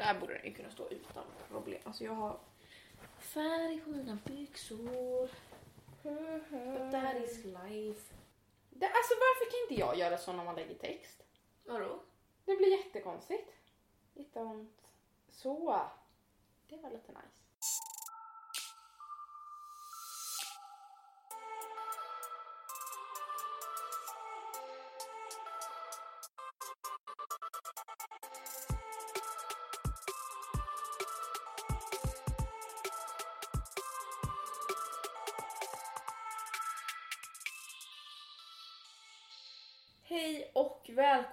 Där borde den ju kunna stå utan problem. Alltså jag har färg på mina byxor. That is life. Det, alltså varför kan inte jag göra så när man lägger text? Vadå? Det blir jättekonstigt. Lite ont. Så. Det var lite nice.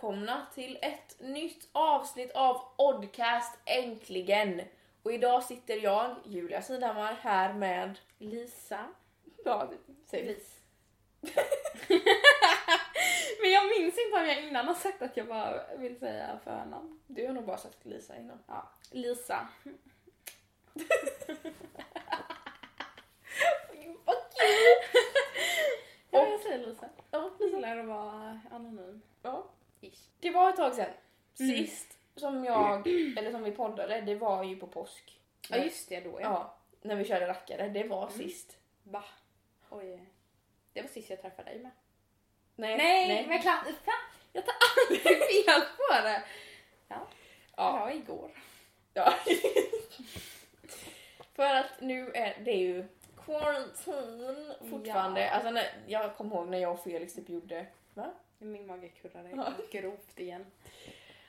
Välkomna till ett nytt avsnitt av Oddcast äntligen. Och idag sitter jag, Julia Sidhammar, här med Lisa. Ja, säg Lis. Men jag minns inte om jag innan har sagt att jag bara vill säga förnamn. Du har nog bara sagt Lisa innan. Ja, Lisa. Ja, jag säger Lisa. Ja, Jag gillar att vara anonym. ja. Ish. Det var ett tag sedan. Mm. Sist som jag, eller som vi poddade, det var ju på påsk. Ja just det, då ja. Ja, när vi körde rackare. Det var Mm. sist. Va? Oj. Det var sist jag träffade dig med. Nej, Nej, men klart. Fan, jag tar alltid fel på det. Ja, Ja. ja igår. Ja. För att nu är det ju quarantine fortfarande. Ja. Alltså när, jag kommer ihåg när jag och Felix typ gjorde, va? Min mage kurrade Ja. grovt igen.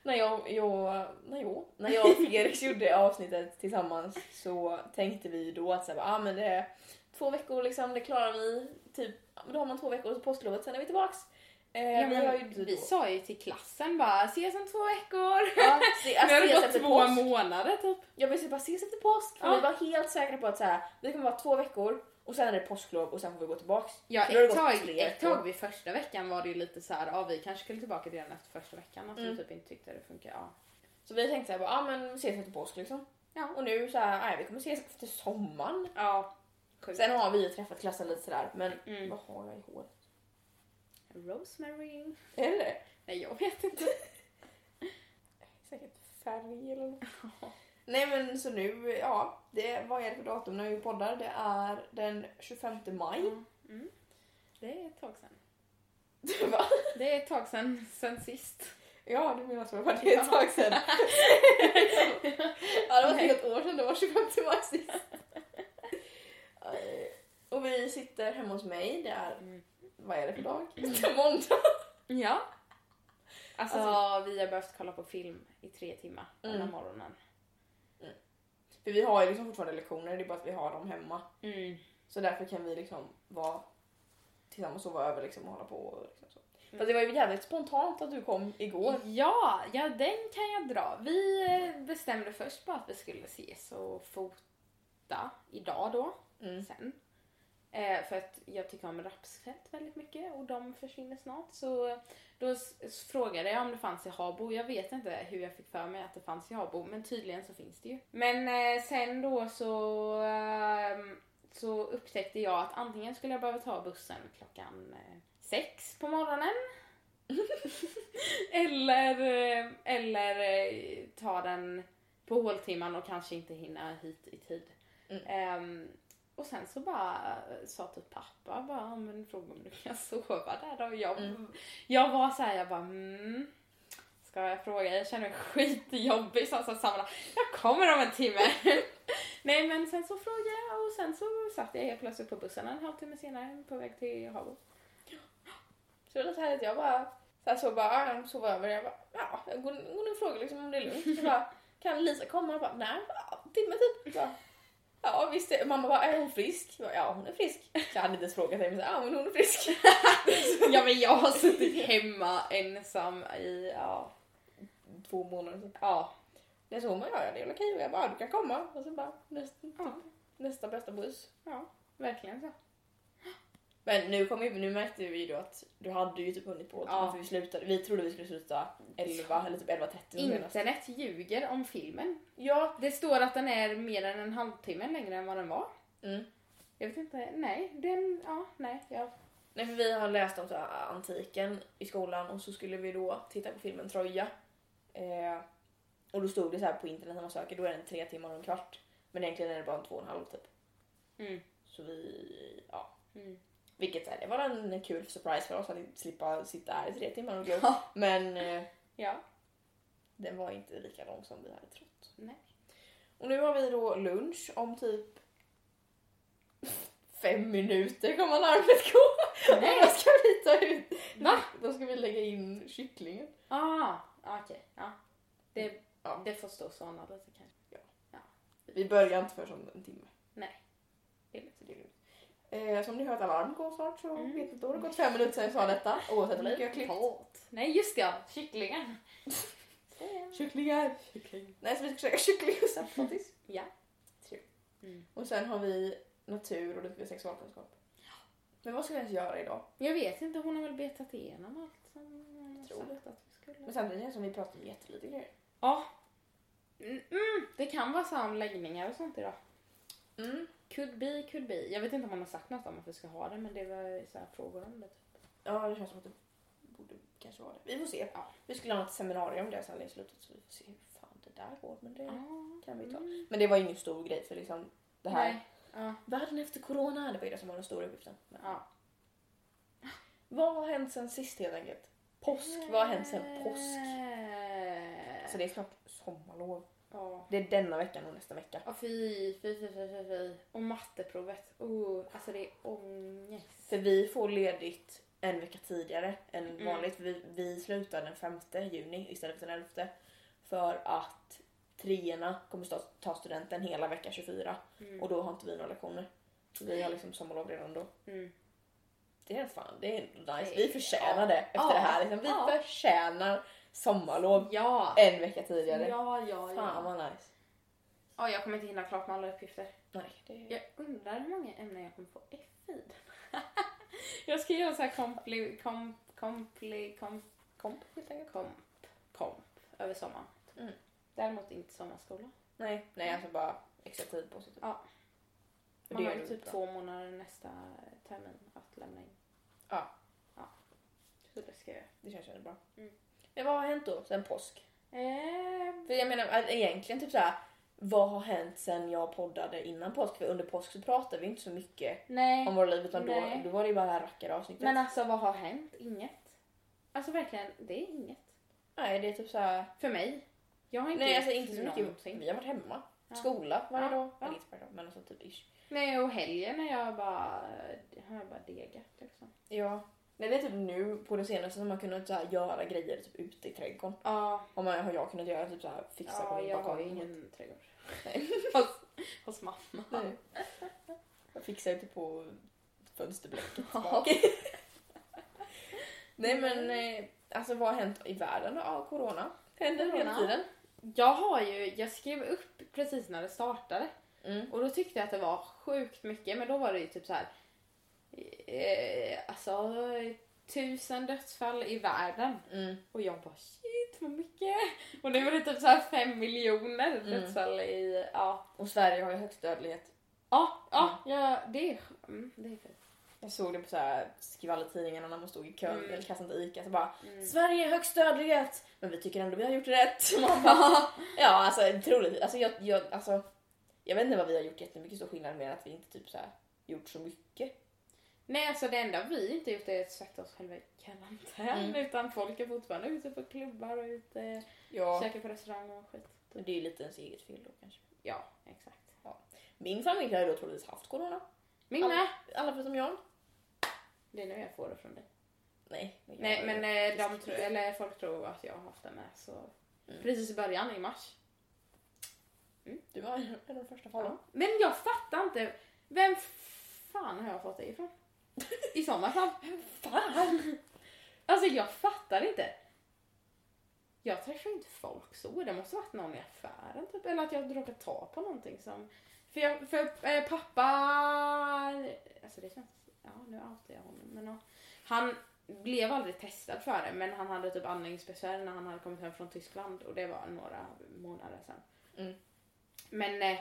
När jag, jag, när jag, när jag och Felix gjorde avsnittet tillsammans så tänkte vi då att så här, ah, men det är två veckor liksom, det klarar vi. Typ, ja, då har man två veckor på påsklovet, sen är vi tillbaks. Eh, Ja, vi har men vi då- sa ju till klassen bara ses om två veckor. Ja, se, Vi alltså, hade ses gått två påsk. månader typ. Jag vill bara ses efter påsk. Ja. Vi var helt säkra på att så här, det kommer vara två veckor och sen är det påsklov och sen får vi gå tillbaks. Ja, Så ett tag, ett tag vid första veckan var det ju lite så här, ja vi kanske skulle tillbaka redan efter första veckan. Att Mm. vi typ inte tyckte det funkar. Ja. Så vi tänkte såhär, ja men vi ses efter påsk liksom. Ja. Och nu så här, nej vi kommer ses efter sommaren. ja. Sjukt. Sen har vi träffat klassen lite sådär, men Mm. vad har jag i håret? Rosemary. Är det? Nej jag vet inte. Säkert färg eller något. Nej men så nu, ja, det, vad är det för datum när vi poddar? Det är den 25 maj. Mm. Det är ett tag sedan. Va? Det är ett tag sedan, sen sist. Ja, du menar. Det var det ett tag sedan. ja, det var ett helt år sedan. Det var 25 maj sist. Eh, Och vi sitter hemma hos mig. Det är, Mm. vad är det för dag? Det är måndag. Ja. Alltså, Alltså- vi har behövt kolla på film i tre timmar den här Mm. morgonen. För vi har ju liksom fortfarande lektioner, det är bara att vi har dem hemma. Mm. Så därför kan vi liksom vara tillsammans och sova över liksom och hålla på. Och liksom så. Mm. Fast det var ju jävligt spontant att du kom igår. Ja, ja den kan jag dra. Vi bestämde först bara att vi skulle ses och fota idag då, Mm. sen. Eh, för att jag tycker om rapsfett väldigt mycket och de försvinner snart. Så då frågade jag om det fanns i Habo. Jag vet inte hur jag fick för mig att det fanns i Habo, men tydligen så finns det ju. Men eh, sen då så, ehm, så upptäckte jag att antingen skulle jag behöva ta bussen klockan eh, sex på morgonen. eller, eh, eller eh, ta den på håltimman och kanske inte hinna hit i tid. Mm. Ehm, och sen så bara eh, sa typ pappa bara, "Ja, men fråga om du kan sova där då. Jag, Mm. jag var så här, jag bara mm, Ska jag fråga? Jag känner mig skitjobbig som så samma Jag kommer om en timme. Nej men sen så frågade jag och sen så satt jag helt plötsligt på bussen en halvtimme senare på väg till Habo. Så det var lite härligt. Jag bara så, här, så bara, ja, jag sov över. Jag bara, ja, jag går, går och frågar liksom om det är lugnt. Så bara, kan Lisa komma? Jag bara, nej, timme typ. Så, ja visst. Mamma bara, är hon frisk? Jag bara, ja hon är frisk. Jag hade inte ens frågat henne, men ja men hon är frisk. Ja men jag har suttit hemma ensam i, ja, Två månader typ. ja. Jag så hon bara, ja det är okej. Och jag bara, du kan komma. Och så bara, nästa, typ, Ja. nästa bästa buss. Ja, verkligen så. Men nu, kom ju, nu märkte vi ju då att du hade ju typ hunnit på Ja. för vi slutade. Vi trodde vi skulle sluta 11 eller typ 11.30 senast. Internet ljuger om filmen. Ja. Det står att den är mer än en halvtimme längre än vad den var. Mm. Jag vet inte, nej, den, ja, nej, jag Nej för vi har läst om så antiken i skolan och så skulle vi då titta på filmen Troja. Eh, och Och då stod det så här på internet när man söker, då är den tre timmar och en kvart. Men egentligen är det bara en två och en halv typ. Mm. Så vi, ja. Mm. Vilket så här, det var en kul surprise för oss att slippa sitta här i tre timmar och glo. Ja. Men eh, Ja. den var inte lika lång som vi hade trott. Nej. Och nu har vi då lunch om typ fem minuter kommer larmet gå. Nej. Då ska vi ta ut, Va? då ska vi lägga in kycklingen. Ah, okej. Ja. Det, Ja. det får stå såna lite kanske. Vi börjar inte förrän om en timme. Nej. Det är lite Så det är lugnt. Eh, som ni hört alarm går snart så Mm. vet inte, då har det gått fem minuter sedan jag sa detta. Oavsett hur mycket jag klippt. Nej just det, ja. Kycklingen. Kycklingar! Nej så vi ska käka kyckling och sötpotatis. Ja. Mm. Och sen har vi natur och lite sexualkunskap. Men vad ska vi ens göra idag? Jag vet inte, hon har väl betat igenom allt som Tror sagt att vi skulle. Men samtidigt känns det som vi pratar om jättelite grejer. Ja. Mm, mm, det kan vara så om läggningar och sånt idag. Mm. Could be, could be. Jag vet inte om hon har sagt något om att vi ska ha det men det var så här frågor om det. Typ. Ja det känns som att det borde kanske vara det. Vi får se. Ja. Vi skulle ha ett seminarium om det sen i slutet så vi får se hur fan det där går. Men det Ah, kan vi ta. mm. Men det var ingen stor grej för liksom det här. Nej. Ja. Världen efter corona, det var ju det som var den stora uppgiften. Men ja. Vad har hänt sen sist helt enkelt? Påsk, vad har hänt sen påsk? Eh, Alltså det är snart sommarlov. Ja. Det är denna veckan och nästa vecka. Ja, fy, fy, fy, fy, fy. Och matteprovet. Oh, alltså det är ångest. För vi får ledigt en vecka tidigare än Mm. vanligt. Vi, vi slutar den 5 juni istället för den 11. För att treorna kommer ta studenten hela vecka 24 Mm. och då har inte vi några lektioner. Så vi har liksom sommarlov redan då. Mm. Det är fan, det är nice. Vi förtjänar det efter Ja. det här. Liksom. Vi Ja. förtjänar sommarlov Ja! en vecka tidigare. Ja, ja, Fan vad nice. Ja, jag kommer inte hinna klart med alla uppgifter. Nej, det är... Jag undrar hur många ämnen jag kommer få F i. jag ska göra så här kompli, komp, kompli, komp, komp enkelt. komp, komp över sommaren. Mm. Däremot inte sommarskola. Nej, nej alltså bara extra tid på sig. Typ. Ja. Man har ju typ bra. två månader nästa termin att lämna in. Ja. ja. Så det ska jag. Det känns väldigt bra. Mm. Men vad har hänt då sen påsk? Eh, För jag menar egentligen typ såhär, vad har hänt sen jag poddade innan påsk? För under påsk så pratade vi inte så mycket nej. om våra liv utan då, Nej. då var det ju bara det här rackaravsnittet. Men alltså vad har hänt? Inget. Alltså verkligen, det är inget. Nej det är typ såhär, För mig. Jag har inte nej gjort alltså inte så mycket. någonting. Vi har varit hemma. Ja. Skola varje Ja. dag. Ja. Eller inte varje dag men alltså typ ish. Nej och helgen när jag bara, har jag bara degat liksom. Ja. Nej, det är typ nu på det senaste som man kunnat så här, göra grejer typ ute i trädgården. Ja, Har, man, har jag kunnat göra typ så här, fixa på ja min jag har balkong. ju ingen trädgård. Nej. hos, hos mamma. Nej. Jag fixar ju typ på fönsterblecket Ja. Nej men eh, alltså vad har hänt i världen då? Ja, corona. Händer hela tiden. Jag har ju, jag skrev upp precis när det startade Mm. och då tyckte jag att det var sjukt mycket men då var det ju typ så här. Eh, alltså tusen dödsfall i världen. Mm. Och jag bara shit vad mycket. Och nu var det typ så här fem miljoner Mm. dödsfall i, ja. Och Sverige har ju högst dödlighet. Ja, ja, ja det är, mm, det är fint. Jag såg det på så här skvallertidningarna när man stod i kön Mm. eller kassan till Ica så bara Mm. Sverige är högst dödlighet men vi tycker ändå vi har gjort rätt. Man bara, ja alltså troligt. Alltså jag, jag, alltså, jag vet inte vad vi har gjort jättemycket stor skillnad med att vi inte typ så här gjort så mycket. Nej alltså det enda vi inte gjort är att sätta oss själva i karantän Mm. utan folk är fortfarande ute på klubbar och ute Ja. käkar på restaurang och skit. Men det är ju lite ens eget fel då kanske. Ja, exakt. Min familj har ju då troligtvis haft corona. Min Alla- med. Alla förutom jag. Det är nu jag får det från dig. Nej. Nej men eh, de tro, eller folk tror att jag har haft det med så Mm. precis i början i mars. Du var en av de första fallen. Men jag fattar inte. Vem fan har jag fått det ifrån? I sådana fall. Fan! Alltså jag fattar inte. Jag träffar inte folk så. Det måste varit någon i affären typ. Eller att jag råkat ta på någonting som... För, jag, för eh, pappa... Alltså det känns... Ja nu outar jag honom. Men ja. Han blev aldrig testad för det men han hade typ andningsbesvär när han hade kommit hem från Tyskland och det var några månader sedan. Mm. Men eh,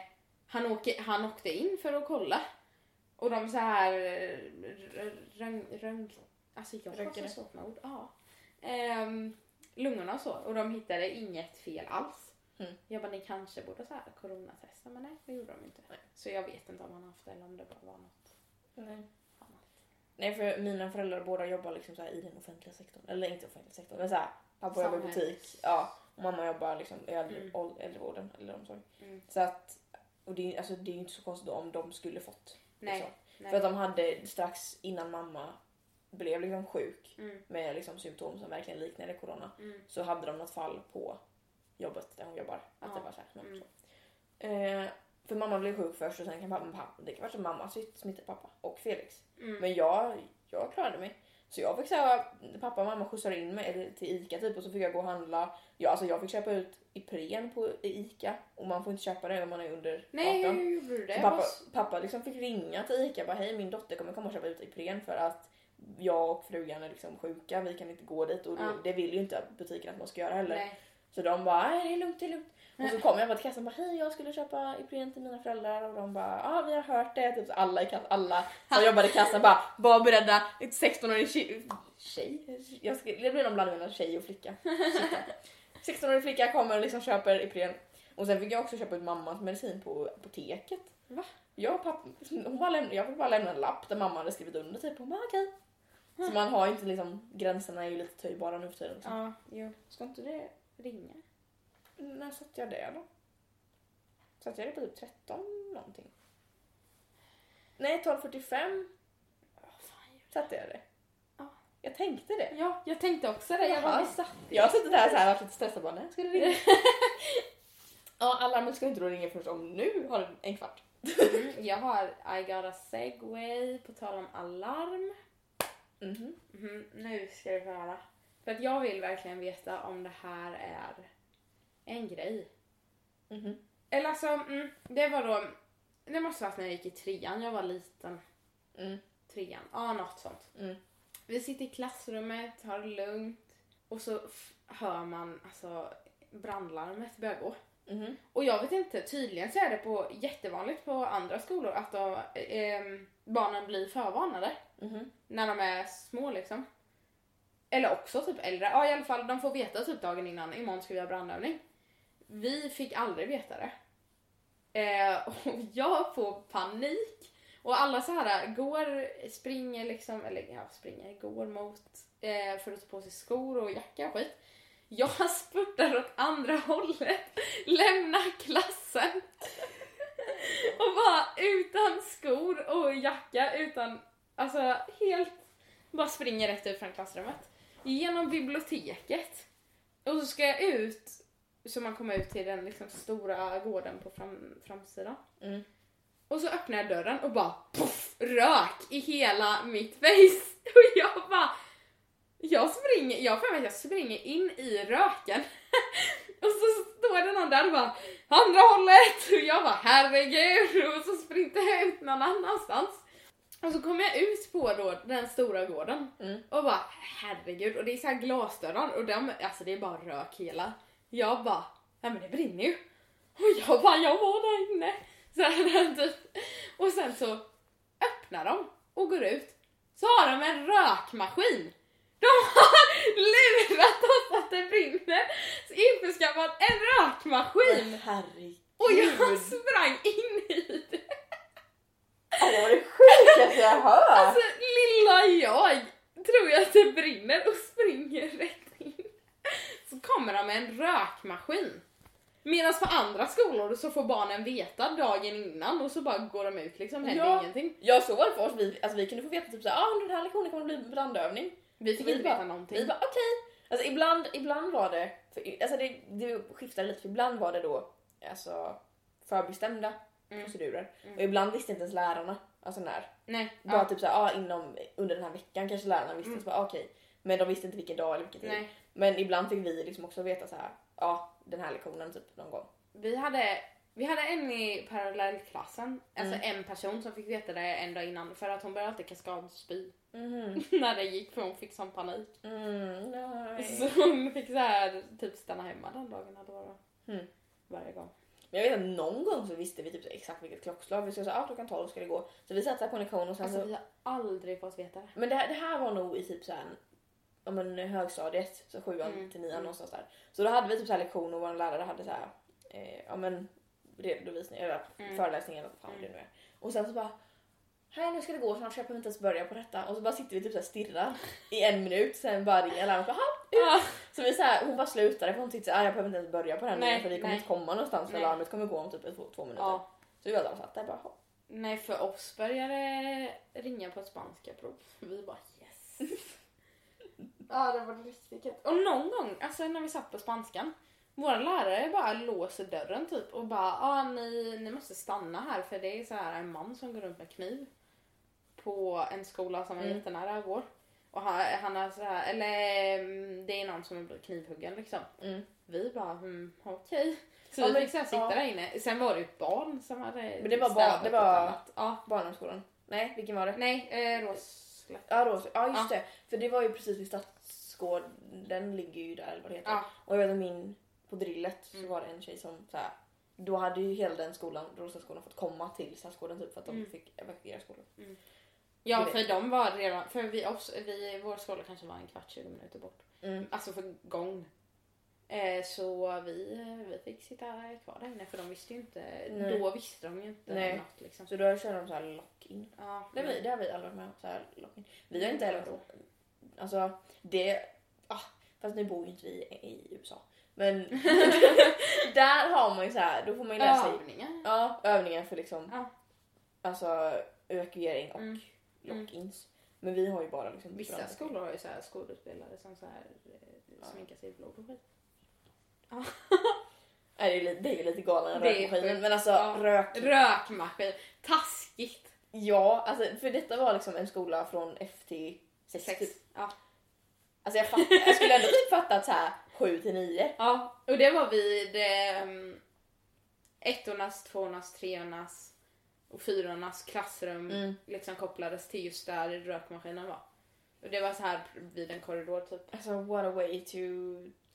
han, åker, han åkte in för att kolla. Och de så här eh, röng, röng, alltså jag har så med ord. Ja. Ehm, lungorna och så och de hittade inget fel alls. Mm. Jag bara, ni kanske borde så här coronatesta, men nej, det gjorde de inte. Nej. Så jag vet inte om han haft det eller om det bara var något Nej. annat. Nej för mina föräldrar båda jobbar liksom så i den offentliga sektorn. Eller inte offentliga sektorn men så här, pappa jobbar i butik. Ja, och mamma jobbar liksom i äldre, Mm. äldrevården eller omsorg. Mm. Så att, och det, är- alltså, det är ju inte så konstigt om de skulle fått. Nej. Nej. För att de hade strax innan mamma blev liksom sjuk Mm, med liksom symptom som verkligen liknade corona mm, så hade de något fall på jobbet där hon jobbar. Att det var så här, Mm. så. Eh, för mamma blev sjuk först och sen kan pappa, pappa det kan vara så mamma smittade pappa och Felix. mm. Men jag, jag klarade mig. Så jag fick säga pappa och mamma skjutsade in mig eller till Ica typ och så fick jag gå och handla. Jag, alltså jag fick köpa ut Ipren på i Ica och man får inte köpa det om man är under Nej, 18. hur gjorde du det? Så pappa, pappa liksom fick ringa till Ica och bara hej min dotter kommer komma och köpa ut Ipren för att jag och frugan är liksom sjuka, vi kan inte gå dit och Ja. det vill ju inte butiken att man ska göra heller. Nej. Så de bara nej det är lugnt, det är lugnt. Och så kom jag bara till kassan och bara hej jag skulle köpa Ipren till mina föräldrar och de bara ja ah, vi har hört det. Typ så alla i kassan, alla som jobbade i kassan bara var beredda. Ett 16-årig tjej, tjej? Jag ska, det blir någon blandning mellan tjej och flicka. 16-årig flicka kommer och liksom köper Ipren. Och sen fick jag också köpa ut mammas medicin på apoteket. Va? Jag, och pappa, hon bara lämna, jag fick bara lämna en lapp där mamma hade skrivit under typ och bara okej. Så man har ju inte liksom, gränserna är ju lite töjbara nu för tiden. Liksom. Ja, jo. Ska inte det Ringa. När satte jag det då? Satte jag det på typ 13 någonting? Nej, 12.45 Vad fan gör satte jag det. Ja. Jag tänkte det. Ja, jag tänkte också det. Jag bara, satt Jag har suttit här varit lite stressad bara, nej ska det ringa? ja, alarmet ska inte då ringa först om nu har det en kvart. Mm, jag har I got a segway på tal om alarm. Mhm. Mhm, nu ska du få höra. För att jag vill verkligen veta om det här är en grej. Mhm. Eller alltså, mm, det var då... Det måste varit när jag gick i trean, jag var liten. Mm. Trean, ja något sånt. Mm. Vi sitter i klassrummet, har det lugnt. Och så hör man alltså brandlarmet börja gå. Mhm. Och jag vet inte, tydligen så är det på, jättevanligt på andra skolor att de, ehm, barnen blir förvarnade Mhm. när de är små liksom. Eller också typ äldre. Ja i alla fall, de får veta typ dagen innan, imorgon ska vi ha brandövning. Vi fick aldrig veta det. Eh, och jag får panik. Och alla så här går, springer liksom, eller ja springer, går mot eh, för att ta på sig skor och jacka och skit. Jag spurtar åt andra hållet, lämnar klassen och bara utan skor och jacka, utan, alltså helt, bara springer rätt ut från klassrummet. Genom biblioteket. Och så ska jag ut, så man kommer ut till den liksom stora gården på fram, framsidan. Mm. Och så öppnar jag dörren och bara poff, rök i hela mitt face. Och jag bara, jag springer, jag får mig att jag springer in i röken. och så står det någon där och bara, andra hållet! Och jag bara, herregud! Och så sprintar jag ut någon annanstans. Och så kommer jag ut på då den stora gården Mm. och bara herregud och det är så här glasdörrar och de, alltså det är bara rök hela. Jag bara, ja men det brinner ju. Och jag bara, jag var där inne. Så här, typ. Och sen så öppnar de och går ut. Så har de en rökmaskin. De har lurat oss att det brinner. Så införskaffat en rökmaskin. Herregud. Och jag sprang in i det. Ja, det var det sjukaste jag hört. Alltså lilla jag tror jag att det brinner och springer rätt. Så kommer de med en rökmaskin. Medan på andra skolor så får barnen veta dagen innan och så bara går de ut liksom, händer Ja. ingenting. Ja så var det för oss, vi, alltså, vi kunde få veta typ såhär, ah, under den här lektionen kommer det bli brandövning. Vi fick inte bara- veta någonting. Vi bara okej. Alltså ibland, ibland var det, för, alltså det, det skiftade lite för ibland var det då alltså förbestämda Mm. procedurer. Mm. Och ibland visste inte ens lärarna, alltså när. Nej. Bara Ja. typ såhär, ah, inom, under den här veckan kanske lärarna visste, Mm. så bara, okej. Men de visste inte vilken dag eller vilken tid. Nej. Men ibland fick vi liksom också veta så här, ja den här lektionen typ någon gång. Vi hade, vi hade en i parallellklassen, alltså Mm. en person som fick veta det en dag innan för att hon började alltid kaskadspy Mhm. när det gick för hon fick sån panik. Mm, nej. Så hon fick så här, typ stanna hemma den dagen eller vad. Mm. Varje gång. Men jag vet att någon gång så visste vi typ exakt vilket klockslag vi skulle säga, ah, klockan 12 ska det gå. Så vi satt på en lektion och sen Alltså så vi har aldrig fått veta det. Men det, här- det här var nog i typ så här, om en högstadiet, så sjuan Mm, till nian mm. någonstans där. Så då hade vi typ så här lektion och vår lärare hade så här, eh, ja men redovisning eller Mm. föreläsning eller vad fan det nu är. Och sen så bara Hej nu ska det gå snart så jag behöver inte ens börja på detta. Och så bara sitter vi typ så här stirrar i en minut sen bara ringer larmet och bara "Ha, Ja. Så vi så här, hon bara slutade för hon tyckte att jag behöver inte ens börja på den Nej, för vi kommer nej. inte komma någonstans för Nej. larmet kommer gå om typ två, två minuter. ja. Så vi alla satt där bara. Nej, för oss började ringa på ett spanska prov. Vi bara yes. ja, det var riktigt kul. Och någon gång, alltså när vi satt på spanskan, våra lärare bara låser dörren typ och bara ah, ni, ni måste stanna här för det är så här en man som går runt med kniv på en skola som är Mm. jättenära vår. Och han, han har så här, eller mm, det är någon som har blivit knivhuggen liksom. Mm. Vi bara hmm, okej. Så Ja, vi fick så här sitta ja. där inne. Sen var det ju ett barn som hade Men det var barn- städat det var-. Ja. Barnhemsskolan. Nej, vilken var det? Nej, eh, Råslätt. Ja, Ros- ja just Ja. det. För det var ju precis vid Stadsgården, den ligger ju där eller vad det heter. Ja. Och jag vet att min, på drillet Mm. så var det en tjej som så här, då hade ju hela den skolan, Roslagsskolan fått komma till Stadsgården typ för att de Mm. fick evakuera skolan. Ja, Det för de var redan, för vi, oss, vi, vår skola kanske var en kvart, 20 minuter bort. Mm. Alltså för gång. Eh, så vi, vi fick sitta kvar där inne för de visste ju inte, Nej. då visste de ju inte Nej. något liksom. Så då körde de så här lock-in. Ja, Det, vi, det har vi aldrig varit med. Så här lock-in. Vi har inte heller varit Alltså det, ah, fast nu bor ju inte vi i, i USA. Men där har man ju så här, då får man ju lära sig Övningar. Ja, övningar för liksom Ja. alltså evakuering och Mm. lock-ins. Men vi har ju bara liksom Vissa skolor har ju så här skådespelare som så här, eh, sminkar sig i blod och skit. Nej, det, är lite, det är ju lite galen än rökmaskinen. Men alltså Ja. rök. Rökmaskin. Taskigt. Ja, alltså för detta var liksom en skola från FT 6 Sex. typ. Ja. Alltså jag, fatt, jag skulle ändå typ fatta att så här 7 till 9. ja, och det var vid um, ettornas, tvåornas, treornas och fyrornas klassrum Mm. liksom kopplades till just där rökmaskinen var. Och det var så här vid en korridor typ. Alltså what a way to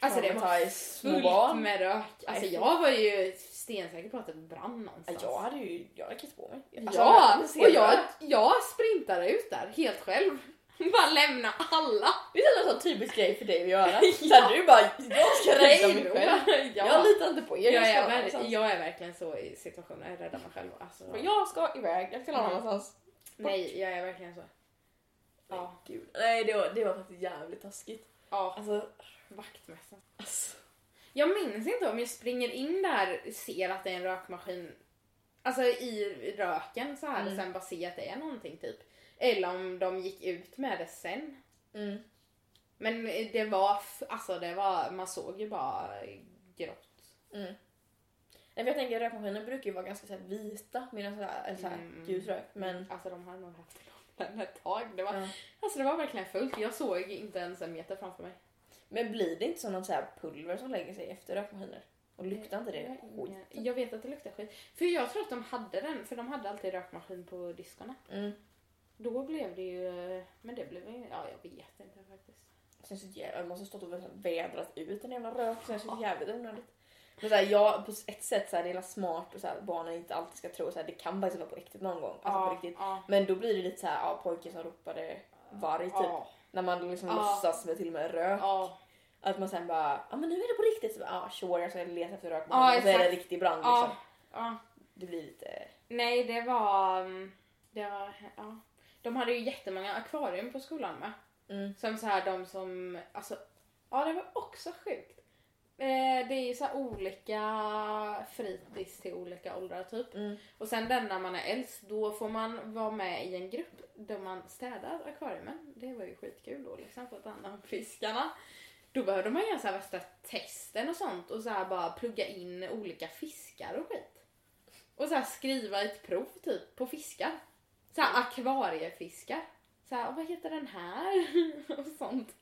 Alltså det var fullt med rök. Alltså jag var ju stensäker på att det brann någonstans. Jag hade ju, jag hade kissat på mig. Alltså, ja, jag och jag, jag sprintade ut där helt själv. Bara lämna alla. Det är en sån typisk grej för dig att göra. Såhär du bara, jag ska rädda mig själv. ja. Jag litar inte på er. jag, ska är, ver- jag är verkligen så i situationer, jag räddar mig själv. Alltså, jag ska iväg, jag ska någon Mm. annanstans. nej, jag är verkligen så. Ja. Gud. Nej det var, det var faktiskt jävligt taskigt. Ja, Alltså, vaktmästaren. alltså. Jag minns inte om jag springer in där ser att det är en rökmaskin Alltså i röken så här och Mm. sen bara ser att det är någonting typ. Eller om de gick ut med det sen. Mm. Men det var, alltså det var, man såg ju bara grått. Mm. Nej, jag tänker rökmaskiner brukar ju vara ganska så vita medan så här, eller så här Mm. ljus rök. Men Alltså de har nog haft den ett tag. Det var, Ja. Alltså det var verkligen fullt. Jag såg inte ens en meter framför mig. Men blir det inte som något så pulver som lägger sig efter rökmaskiner? Och luktar inte det skit? jag vet att det luktar skit. För jag tror att de hade den, för de hade alltid rökmaskin på diskorna. Mm. Då blev det ju, men det blev ju, ja jag vet inte faktiskt. Sen så jävla, jag måste stått och vädrat ut en jävla rök. Sen så jävligt onödigt. Men så här, jag, på ett sätt så här, det är smart och så här, barnen inte alltid ska tro så här, det kan faktiskt vara på riktigt någon gång. Alltså på riktigt. Ja, Men då blir det lite så här, ja, pojken som ropade varg typ. ja, När man liksom Ja. låtsas med till och med rök. ja, Att man sen bara, ja men nu är det på riktigt. Så bara, ja sure, jag ska leta efter rök. Ja, och så är det exakt. riktig brand ja, liksom. ja. Det blir lite... Nej, det var, mm, det var, ja. De hade ju jättemånga akvarium på skolan med. Mm. Som så här de som, alltså, ja det var också sjukt. Eh, det är ju så olika fritids till olika åldrar typ. Mm. Och sen den när man är äldst, då får man vara med i en grupp där man städar akvariumen. Det var ju skitkul då liksom för att ta hand om fiskarna. Då behövde man göra så här värsta testen och sånt och så här bara plugga in olika fiskar och skit. Och så här skriva ett prov typ på fiskar. Så här akvariefiskar. Så här, vad heter den här? och sånt.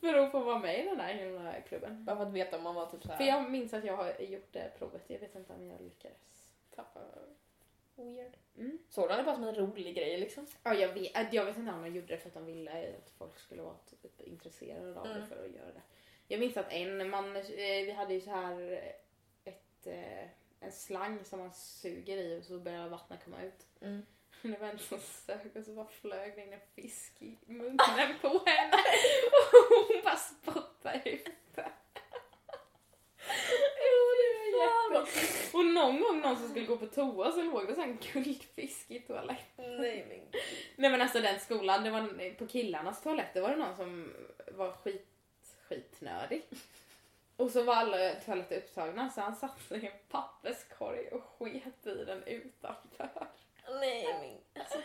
För att få vara med i den här himla klubben. Bara för att veta om man var typ så här... För jag minns att jag har gjort det provet, jag vet inte om jag lyckades. Tappa... Weird. Mm. Såg de det bara som en rolig grej liksom? Ja, jag vet, äh, jag vet inte om de gjorde det för att de ville att folk skulle vara typ intresserade av det Mm. för att göra det. Jag minns att en man, eh, vi hade ju så här ett, eh, en slang som man suger i och så börjar vattnet komma ut. Mm. Det var en som sög och så bara flög det in en fisk i munnen på henne och hon bara spottade ut det. Och någon gång någon som skulle gå på toa så låg det så en guldfisk i toaletten. Nej men. Nej men alltså den skolan, det var på killarnas toaletter var det någon som var skit, skitnödig. Och så var alla toaletter upptagna så han satte sig i en papperskorg och sket i den utanför. Nej men alltså.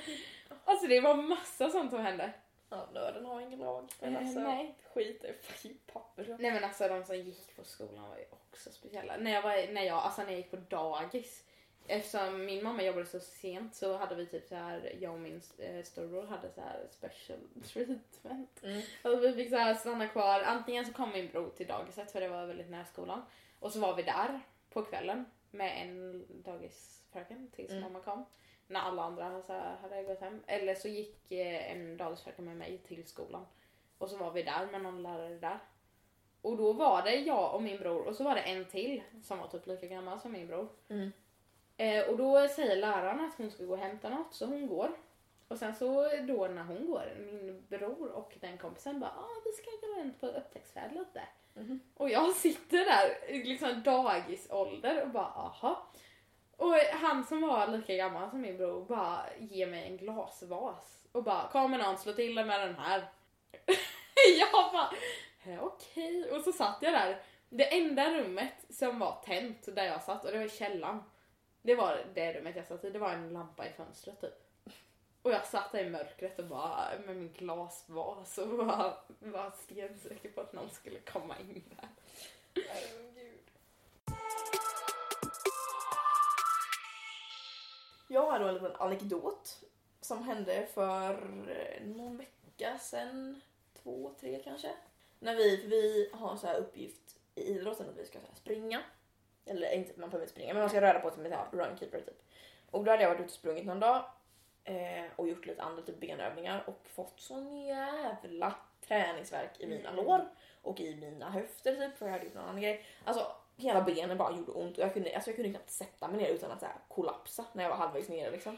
Alltså det var massa sånt som hände. Ja, nöden har ingen lag. Men Eh, alltså, nej. skit fucking papper. Nej men alltså de som gick på skolan var ju också speciella. När jag, var, när jag, alltså när jag gick på dagis. Eftersom min mamma jobbade så sent så hade vi typ så här, jag och min eh, storebror hade så här special treatment. Mm. Alltså vi fick så här stanna kvar. Antingen så kom min bror till dagiset för det var väldigt nära skolan. Och så var vi där på kvällen med en dagisfröken tills Mm. mamma kom. När alla andra så här, hade gått hem. Eller så gick eh, en dagisfröken med mig till skolan. Och så var vi där med någon lärare där. Och då var det jag och min bror och så var det en till som var typ lika gammal som min bror. Mm. Eh, och då säger läraren att hon ska gå och hämta något så hon går. Och sen så då när hon går, min bror och den kompisen bara ah, vi ska gå runt på upptäcktsfärd lite. Mhm. Och jag sitter där liksom dagisålder och bara aha. Och han som var lika gammal som min bror bara ger mig en glasvas och bara kommer någon slå till dig med den här. jag bara okej okej och så satt jag där. Det enda rummet som var tänt där jag satt och det var i källaren. Det var det rummet jag satt i, det var en lampa i fönstret typ. Och jag satt där i mörkret och bara med min glasvas och bara var stensäker på att någon skulle komma in där. Har då en liten anekdot som hände för eh, någon vecka sedan, två, tre kanske. När vi, vi har en så här uppgift i idrotten att vi ska springa. Eller inte man behöver springa, men man ska röra på sig med här runkeeper typ. Och då hade jag varit ute och sprungit någon dag eh, och gjort lite andra typ benövningar och fått sån jävla träningsverk i mina Mm. lår och i mina höfter typ för jag hade gjort någon annan grej. Alltså hela benen bara gjorde ont och jag kunde, alltså, jag kunde knappt sätta mig ner utan att så här, kollapsa när jag var halvvägs nere liksom.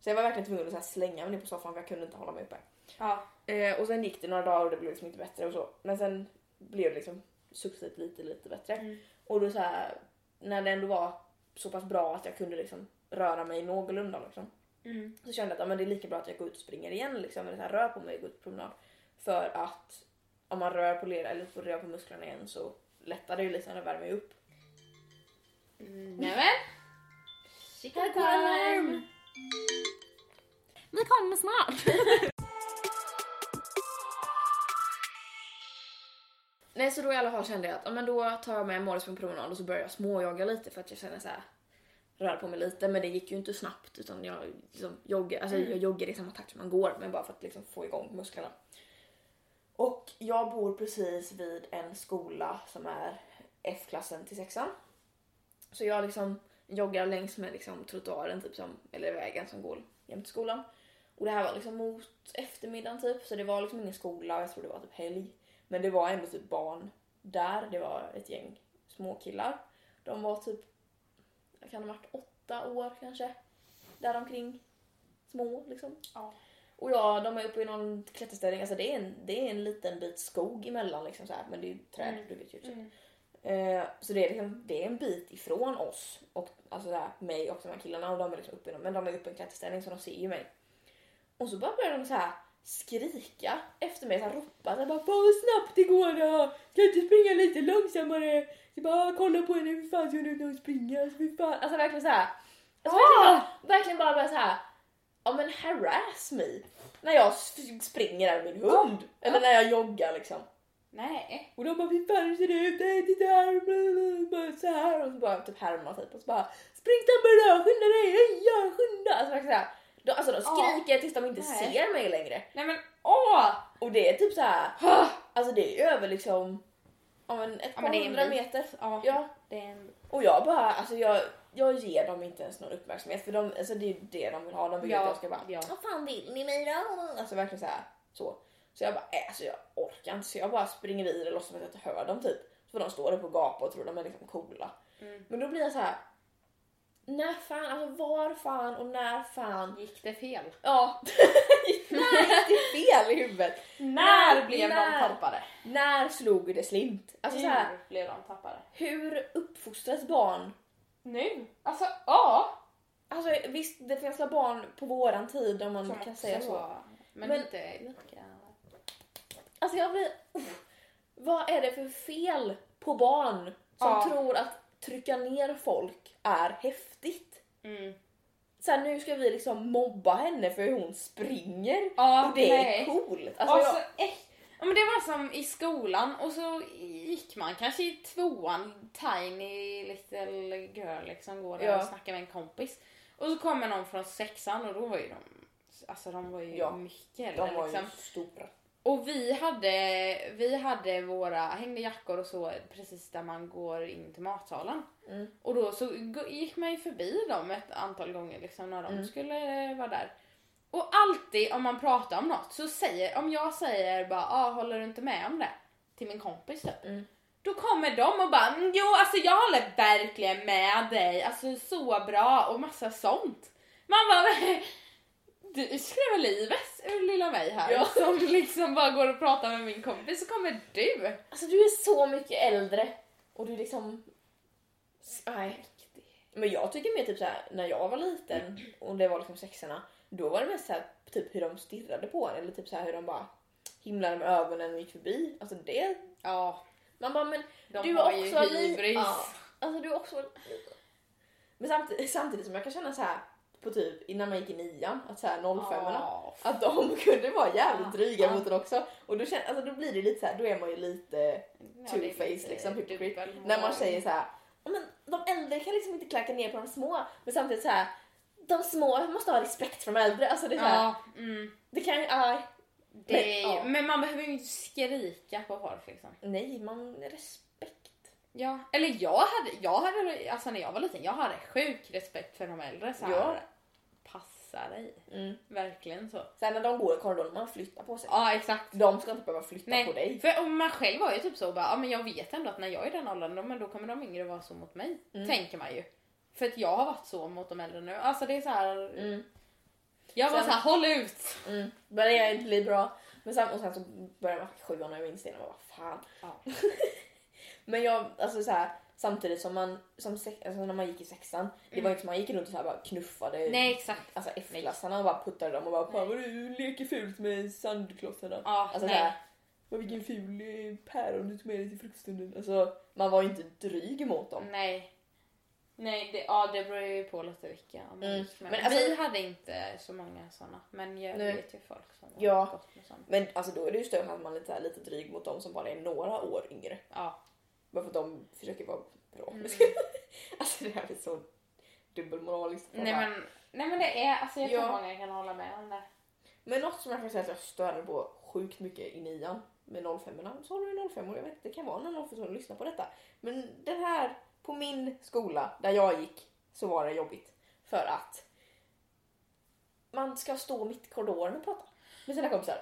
Så jag var verkligen tvungen att så här, slänga mig ner på soffan för jag kunde inte hålla mig uppe. Ja. Eh, och sen gick det några dagar och det blev liksom inte bättre och så. Men sen blev det liksom successivt lite, lite bättre. Mm. Och då så här, när det ändå var så pass bra att jag kunde liksom röra mig någorlunda liksom. Mm. Så kände jag att men det är lika bra att jag går ut och springer igen liksom. Eller så här, rör på mig och går ut på promenad. För att om man rör på leder eller får röra på musklerna igen så lättar det ju lite när det värmer upp. Mm. Nämen! Går alarm! Vi kommer snart! Nej så då i alla fall kände jag att ja, men då tar jag med Morris på en promenad och så börjar jag småjogga lite för att jag känner så här röra på mig lite men det gick ju inte snabbt utan jag liksom joggar, alltså jag joggar i samma takt som man går men bara för att liksom få igång musklerna. Och jag bor precis vid en skola som är F-klassen till sexan. Så jag liksom joggar längs med liksom trottoaren typ som, eller vägen som går jämte skolan. Och det här var liksom mot eftermiddagen typ så det var liksom ingen skola och jag tror det var typ helg. Men det var ändå typ barn där. Det var ett gäng småkillar. De var typ, jag kan ha varit åtta år kanske. Däromkring. Små liksom. Ja. Och ja, de är uppe i någon klätterställning. Alltså det är en, det är en liten bit skog emellan liksom så här. Men det är ju träd, Mm. du vet ju. Typ. Mm. Eh, så det är, liksom, det är en bit ifrån oss. Och alltså så här, mig och de här killarna. Och de är liksom uppe i någon, men de är uppe i en klätterställning så de ser ju mig. Och så bara börjar de så här skrika efter mig, så här, ropa så här, bara Fan vad snabbt det går då! Jag inte springa lite långsammare? Så bara kolla på henne, hur fan ska hon ut springa? Alltså, alltså verkligen så här. Alltså, verkligen, bara, verkligen bara börja så här. Ja men harass me. När jag springer där med min hund. Eller när jag joggar liksom. Nej. Och de bara fy fan hur ser det ut? Nej, titta här, blablabla, så här. Och så bara typ härma typ och så bara spring snabbare då, skynda dig, heja, skynda. Alltså så här. De, alltså de Ja. skriker tills de inte Nej. ser mig längre. Nej men åh! Och det är typ så här. alltså det är över liksom ja, men ett Ja, par men det är en hundra meter. Ja. Ja, Det är en... och jag bara, alltså jag, jag ger dem inte ens någon uppmärksamhet för de, alltså det är det de vill ha. De vill Ja, att jag ska bara, ja. vad fan vill ni mig då? Alltså verkligen så här så. Så jag bara, äh, alltså jag orkar inte så jag bara springer vidare och låtsas som att jag inte hör dem typ. Så de står där och gapar och tror de är liksom coola. Mm. Men då blir jag så här. När fan, alltså var fan och när fan. Gick det fel? Ja, när gick det fel i huvudet? När blev när? de tappade? När slog det slint? Alltså så här, Hur blev de tappade? hur uppfostras barn Nu? Alltså ja. Alltså visst, det finns väl barn på våran tid om man Som kan säga så. var- Men, Men- inte lika. Alltså jag blir... Uff. Vad är det för fel på barn som Ja. tror att trycka ner folk är häftigt? Mm. Sen nu ska vi liksom mobba henne för hur hon springer. Ja, och det nej. är coolt. Alltså, och jag, så, ja, men det var som i skolan och så gick man kanske i tvåan, tiny little girl liksom går där Ja. och snackar med en kompis. Och så kommer någon från sexan och då var ju de, alltså de var ju Ja, mycket äldre de var liksom. ju stora. Och vi hade, vi hade våra hängde jackor och så precis där man går in till matsalen. Mm. Och då så gå- gick man ju förbi dem ett antal gånger liksom när de Mm. skulle vara där. Och alltid om man pratar om något så säger, om jag säger bara ah, håller du inte med om det? Till min kompis typ. Mm. Då kommer de och bara "Mm, jo alltså jag håller verkligen med dig, alltså så bra och massa sånt. Man bara du skrämmer livet ur lilla mig här Ja. som liksom bara går och pratar med min kompis så kommer du. Alltså du är så mycket äldre och du liksom... Nej. Men jag tycker mer typ så här när jag var liten och det var liksom sexorna, då var det mest så här, typ hur de stirrade på en eller typ så här hur de bara himlade med ögonen och gick förbi. Alltså det... Ja, Man bara men de du har ju också li- hybris. Ja, alltså du också... Men samtidigt, samtidigt som jag kan känna så här på typ innan man gick i nian, att så här 05 Ja. att de kunde vara jävligt Ja. dryga Ja. mot en också. Och då, känner, alltså, då blir det lite så här, då är man ju lite Ja, det är two-face lite liksom, hypocrite. När man säger så här, "Ja, men de äldre kan liksom inte klacka ner på de små. Men samtidigt så här, de små måste ha respekt för de äldre. Alltså det är här, Ja, mm. det kan ju, aj, Det Men, ja. Men man behöver ju inte skrika på folk liksom. nej man, respekt. Ja, eller jag hade, jag hade, alltså när jag var liten, jag hade sjuk respekt för de äldre. Så här, Ja. Passa dig. Mm. Verkligen så. Sen när de går i korridoren, man flyttar på sig. Ja, exakt. De ska inte behöva flytta Nej, på dig. för om man själv var ju typ så bara, ja men jag vet ändå att när jag är i den åldern, då, men då kommer de yngre vara så mot mig. Mm. Tänker man ju. För att jag har varit så mot de äldre nu. Alltså det är så här. Mm. jag var Sen- så här, håll ut! Mm. Men det är inte bli bra. Men sen, och sen så börjar man sjuan och jag minns det och jag bara fan. Ja. Men jag, alltså så här, samtidigt som man, som sex, alltså när man gick i sexan, det var inte som man gick runt och så här bara knuffade Nej exakt. alltså F-klassarna och bara puttade dem och bara fan vad du leker fult med sandklossarna. Ja, Alltså nej. såhär, vad vilken ful eh, päron du tog med dig till fruktstunden. Alltså man var ju inte dryg mot dem. Nej. Nej, det, ja det beror ju på lite vilka. Mm. gick med. Men alltså- vi hade inte så många såna. Men jag Nej. vet ju folk som har Ja. gått med såna. Men alltså då är det ju större att man är lite, lite dryg mot dem som bara är några år yngre. Ja. Bara för att de försöker vara bra. Mm. alltså det här är så dubbelmoraliskt. Nej men, nej men det är, alltså jag tror Ja. många kan hålla med om det. Men något som jag kan säga att jag störde på sjukt mycket i nian med 05 så har du 05 och jag vet det kan vara någon 05 som lyssnar på detta. Men den här på min skola där jag gick så var det jobbigt för att man ska stå mitt i korridoren och prata med sina kompisar.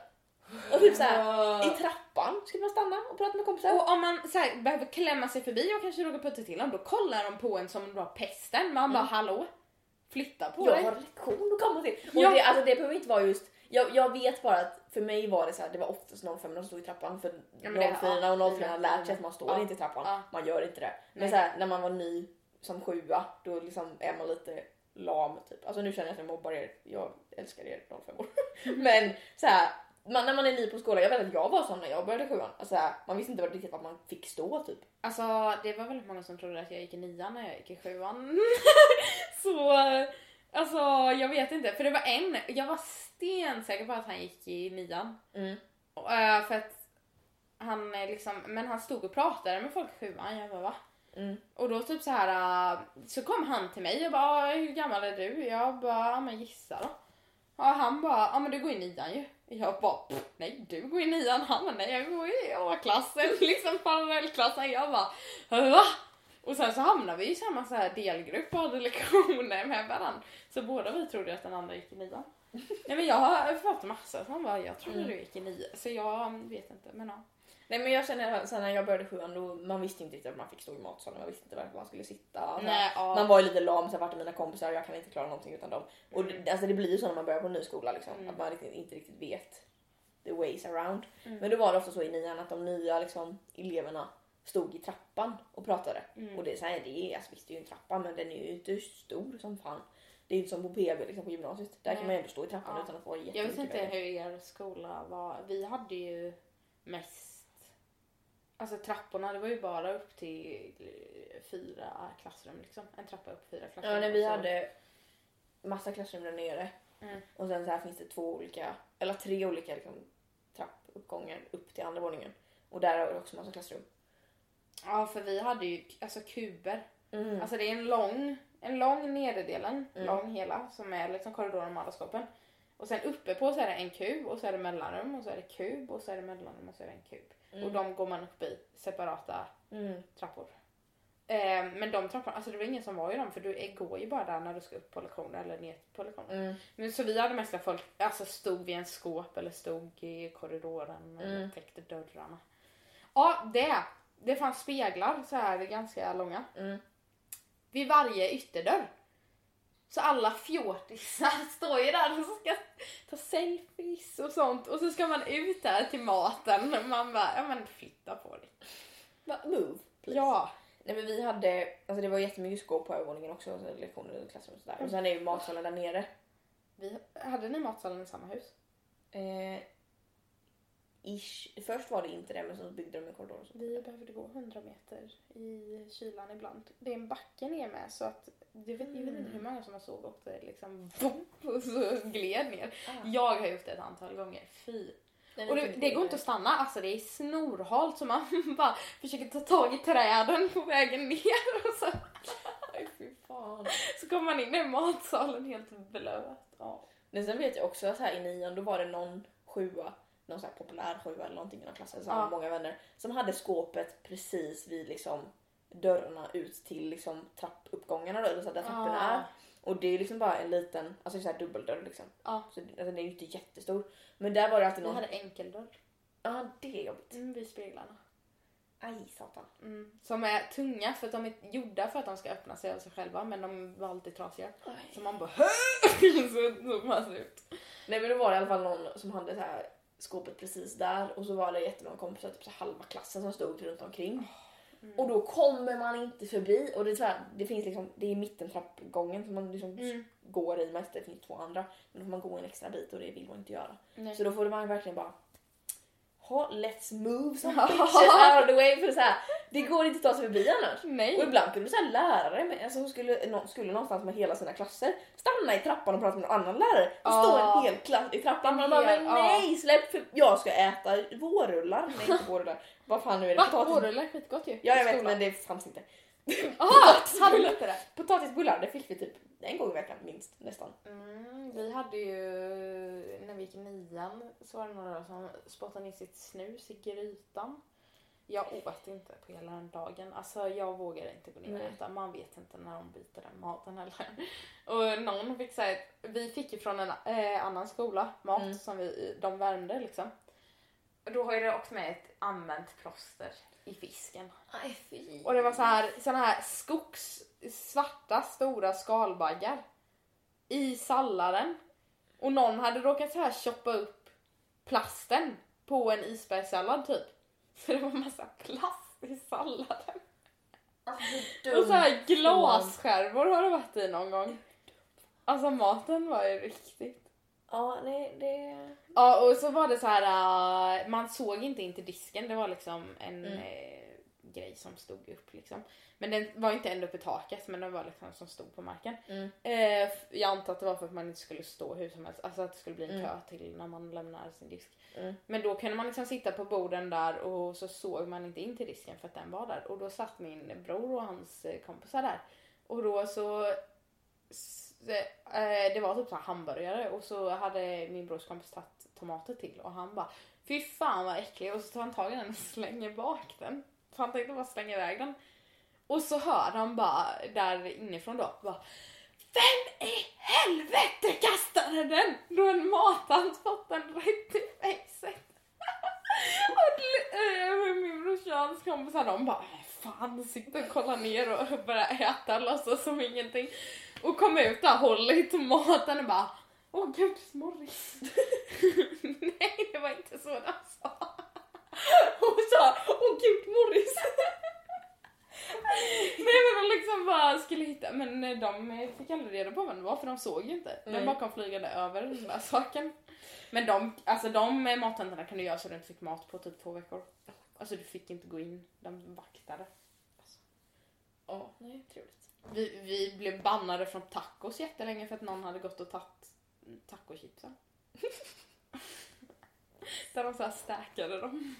Och typ såhär, i trappan skulle man stanna och prata med kompisar. Och om man så här, behöver klämma sig förbi och kanske råkar putta till dem, då kollar de på en som om det var pesten. Man bara Mm. hallå? Flytta på jag dig. har lektion att komma till. Och Ja. det, alltså, det behöver inte vara just jag, jag vet bara att för mig var det så här, det var oftast 05 som stod i trappan för Ja, men det- 04 och 04 ja, har lärt sig att man står ja, inte i trappan. ja. Man gör inte det. Men Nej. så här, när man var ny som sjua då liksom är man lite lam typ. Alltså nu känner jag att jag mobbar er. Jag älskar er 05 år. Men så här, man, när man är ny på skolan, jag vet att jag var sån när jag började sjuan. Alltså, man visste inte riktigt vart man fick stå typ. Alltså det var väldigt många som trodde att jag gick i nian när jag gick i sjuan. så alltså jag vet inte, för det var en, jag var stensäker på att han gick i nian. Mm. Och, eh, för att han eh, liksom, men han stod och pratade med folk i sjuan, jag bara va? Mm. Och då typ så här äh, så kom han till mig och bara "Ah, hur gammal är du? Jag bara men gissa då. Och han bara ja men du går i nian ju. Jag bara "Pff, nej du går i nian. Han bara nej jag går i A-klassen liksom parallellklassen. Jag bara va? Och sen så hamnade vi i samma så här delgrupp och hade lektioner med varandra. Så båda vi trodde att den andra gick i nian. Nej men jag har fått massa som bara jag trodde Mm. du gick i nian. Så jag vet inte men ja. Nej men jag känner sen när jag började sjuan då man visste inte riktigt att man fick stå i matsalen, man visste inte var man skulle sitta. Så här, Nej, ja. Man var ju lite lam, så här, vart är mina kompisar, jag kan inte klara någonting utan dem. Och Mm. det, alltså, det blir ju så när man börjar på en ny skola liksom, Mm. att man riktigt, inte riktigt vet the ways around. Mm. Men då var det ofta så i nian att de nya liksom, eleverna stod i trappan och pratade. Mm. Och det är så här, det är, alltså, visst det är ju en trappa men den är ju inte stor som fan. Det är ju inte som på PB liksom på gymnasiet. Där kan Nej. man ju ändå stå i trappan Ja. utan att få Jag vet jättemycket inte hur er skola var. Vi hade ju mest... Alltså trapporna, det var ju bara upp till fyra klassrum liksom. En trappa upp fyra klassrum. Ja, när vi hade massa klassrum där nere. Mm. Och sen så här finns det två olika, eller tre olika liksom, trappuppgångar upp till andra våningen. Och där har det också massa klassrum. Ja, för vi hade ju alltså kuber. Mm. Alltså det är en lång, en lång nederdelen, Mm. lång hela, som är liksom korridoren med alla skåpen. Och sen uppe på så är det en kub och så är det mellanrum och så är det kub och så är det mellanrum och så är det en kub. Mm. Och de går man upp i separata Mm. trappor. Eh, men de trapporna, alltså det var ingen som var i dem för du går ju bara där när du ska upp på lektioner eller ner på lektioner. Mm. Men så vi hade mest folk, alltså stod vid en skåp eller stod i korridoren eller Mm. täckte dörrarna. Ja, det. Det fanns speglar så här ganska långa Mm. vid varje ytterdörr. Så alla fjortisar står ju där och ska ta selfies och sånt och så ska man ut där till maten och man bara, ja men flytta på dig. Move. please. Ja. Nej men vi hade, alltså det var jättemycket skåp på övervåningen också, så lektioner och klassrum och sådär. Och sen är ju matsalen där nere. Vi, hade ni matsalen i samma hus? Eh, ish. Först var det inte det men så byggde de en korridor och. Vi behövde gå 100 meter i kylan ibland. Det är en backe ner med så att jag vet, jag vet inte hur många som har gått det liksom och så gled ner. Jag har gjort det ett antal gånger. Fy. Och det, det går inte att stanna, alltså det är snorhalt så man bara försöker ta tag i träden på vägen ner och så, fy fan. så kommer man in i matsalen helt blöt. Ja. Men sen vet jag också att här i nian då var det någon sjua, någon sån här populär sjua eller någonting i någon klass, så Ja. ja. många vänner, som hade skåpet precis vid liksom dörrarna ut till liksom trappuppgångarna då, eller så där trapporna Ah. är. Och det är liksom bara en liten, alltså så här dubbeldörr liksom. Ja. Så alltså, den är ju inte jättestor. Men där var det alltid Vi någon... hade enkeldörr Ja, det är jobbigt. mm, vid speglarna. Aj satan. Mm. Som är tunga för att de är gjorda för att de ska öppna sig av sig själva men de var alltid trasiga. Så man bara så tog man sig ut. Nej men då var det i alla fall någon som hade så här skåpet precis där och så var det jättemånga kompisar, typ så halva klassen som stod runt omkring. Mm. Och då kommer man inte förbi och det är här, det finns liksom, det är mitten trappgången som man liksom Mm. går i mest, det finns två andra. Men då får man gå en extra bit och det vill man inte göra. Nej. Så då får man verkligen bara let's move some bitches out of the way för så här, det går inte att ta sig förbi annars. Och Nej. ibland kunde så här lärare med, alltså, som skulle, skulle någonstans med hela sina klasser stanna i trappan och prata med någon annan lärare. Och Ja. stå en hel klass i trappan. Man bara, men nej släpp för jag ska äta vårrullar. Nej inte vårrullar. Vad fan nu är det? Va? Vårrullar är skitgott ju. Ja jag vet men det fanns inte. Aha, hade ni inte det? Potatisbullar det fick vi typ en gång i veckan minst nästan. Mm, vi hade ju, när vi gick i nian så var det några som spottade ner sitt snus i grytan. Jag åt inte på hela den dagen. Alltså jag vågar inte gå ner och äta. Man vet inte när de byter den maten heller. Och någon fick säga att vi fick ju från en eh, annan skola mat Mm. som vi, de värmde liksom. Och Då har det också med ett använt plåster i fisken. Fy. Och det var så här, såna här skogs, svarta stora skalbaggar i salladen. Och någon hade råkat så här choppa upp plasten på en isbergssallad typ. Så det var massa plast i salladen. Alltså, Och så här glasskärvor har det varit i någon gång. Alltså maten var ju riktigt. Ja nej det... Ja och så var det så här, äh, man såg inte in till disken, det var liksom en Mm. eh, grej som stod upp liksom. Men den var inte ända upp i taket men den var liksom som stod på marken. Mm. Eh, jag antar att det var för att man inte skulle stå hur som helst, alltså att det skulle bli en Mm. kö till när man lämnar sin disk. Mm. Men då kunde man liksom sitta på borden där och så såg man inte in till disken för att den var där. Och då satt min bror och hans eh, kompisar där. Och då så... Eh, det var typ så här hamburgare och så hade min brors kompis tagit tomater till och han bara Fy fan vad äcklig och så tar han tag i den och slänger bak den. För han tänkte bara slänga iväg den. Och så hör han bara där inifrån då bara Vem i helvete kastade den? Då en matant fått den rätt i facet. och eh, min brorsa och hans kompisar de bara fan sitter och kollar ner och börjar äta låtsas som ingenting. Och kom ut där, håller i tomaten och bara Åh gud, småris. Nej, det var inte så de sa. och sa åh gud Morris. Nej men de liksom bara skulle hitta, men de fick aldrig reda på vem det var för de såg ju inte. De bara kom flygande över den där saken. Men de, alltså de mattentorna kunde göra så du inte fick mat på typ två veckor. Alltså du fick inte gå in, de vaktade. Ja, nej trevligt. Vi, vi blev bannade från tacos jättelänge för att någon hade gått och tagit tacochipsen. Där de såhär stackade dem.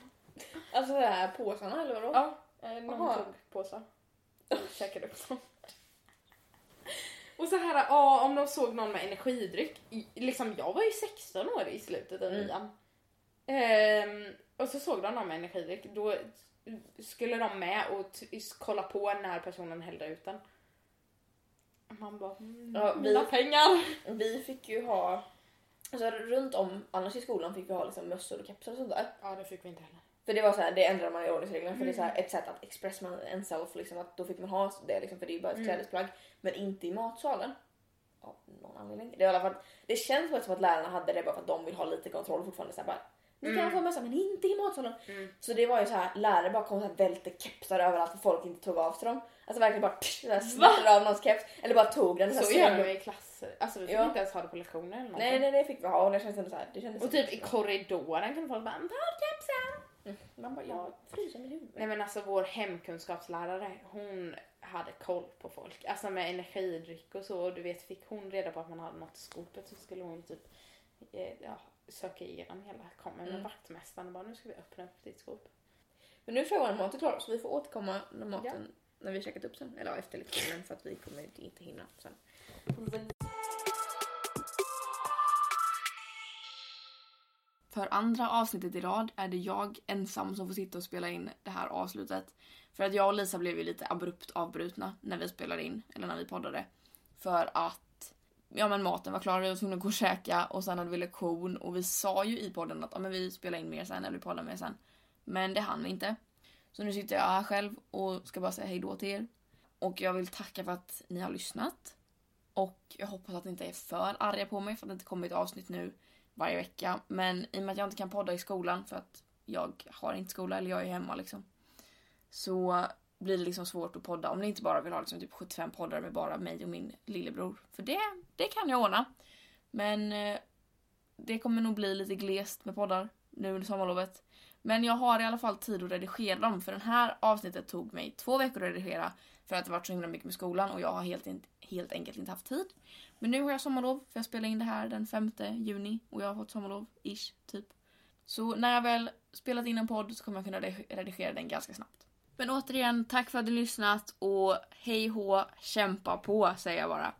Alltså det här påsarna eller vadå? Ja, eh, någon Aha. tog påsar. Och käkade upp dem. Och så här, ja, om de såg någon med energidryck. i- Liksom, jag var ju 16 år i slutet av Mm. nian. Ehm, och så såg de någon med energidryck. Då skulle de med och kolla på när personen hällde ut den. Man bara, mm, Ja, vi- mina pengar. Vi fick ju ha, alltså runt om annars i skolan fick vi ha liksom mössor och kepsar och sånt där. Ja, det fick vi inte heller. För det var så här, det ändrade man i ordningsreglerna för det är så här Mm. ett sätt att expressa man en self liksom att då fick man ha det liksom för det är ju bara ett Mm. klädesplagg. Men inte i matsalen. Av någon anledning. Det, är i alla fall, det känns som att lärarna hade det bara för att de vill ha lite kontroll fortfarande. Så här, bara, ni kan Mm. få mössa men inte i matsalen. Mm. Så det var ju så här, lärare bara kom och så välte kepsar överallt för folk inte tog av sig dem. Alltså verkligen bara så smattrade av någons keps. Eller bara tog den. Så här, gör de i klasser. Alltså vi fick Ja. inte ens ha det på lektioner eller någonting. Nej, nej, det fick vi ha och det kändes så här. Det kändes Och typ i korridoren kunde folk bara ta kepsen. Man bara, jag fryser med huvudet. Nej men alltså vår hemkunskapslärare hon hade koll på folk. Alltså med energidryck och så. Och du vet fick hon reda på att man hade något i skopet så skulle hon typ eh, ja, söka igenom hela. Kommer med Mm. vaktmästaren och bara nu ska vi öppna upp ditt skåp. Men nu tror jag vår mat är klar så vi får återkomma när maten, när vi har käkat upp sen. Eller ja, efter lektionen för att vi kommer inte, inte hinna sen. För andra avsnittet i rad är det jag ensam som får sitta och spela in det här avslutet. För att jag och Lisa blev ju lite abrupt avbrutna när vi spelade in, eller när vi poddade. För att ja men maten var klar, vi var tvungna att gå och käka och sen hade vi lektion och vi sa ju i podden att ja, men vi spelar in mer sen eller vi poddar mer sen. Men det hann vi inte. Så nu sitter jag här själv och ska bara säga hejdå till er. Och jag vill tacka för att ni har lyssnat. Och jag hoppas att ni inte är för arga på mig för att det inte kommer ett avsnitt nu varje vecka. Men i och med att jag inte kan podda i skolan för att jag har inte skola eller jag är hemma liksom. Så blir det liksom svårt att podda om ni inte bara vill ha liksom typ 75 poddar med bara mig och min lillebror. För det, det kan jag ordna. Men eh, det kommer nog bli lite glest med poddar nu under sommarlovet. Men jag har i alla fall tid att redigera dem för den här avsnittet tog mig två veckor att redigera för att det varit så himla mycket med skolan och jag har helt, helt enkelt inte haft tid. Men nu har jag sommarlov för jag spelar in det här den 5 juni och jag har fått sommarlov, ish, typ. Så när jag väl spelat in en podd så kommer jag kunna redigera den ganska snabbt. Men återigen, tack för att du lyssnat och hej hå, kämpa på säger jag bara.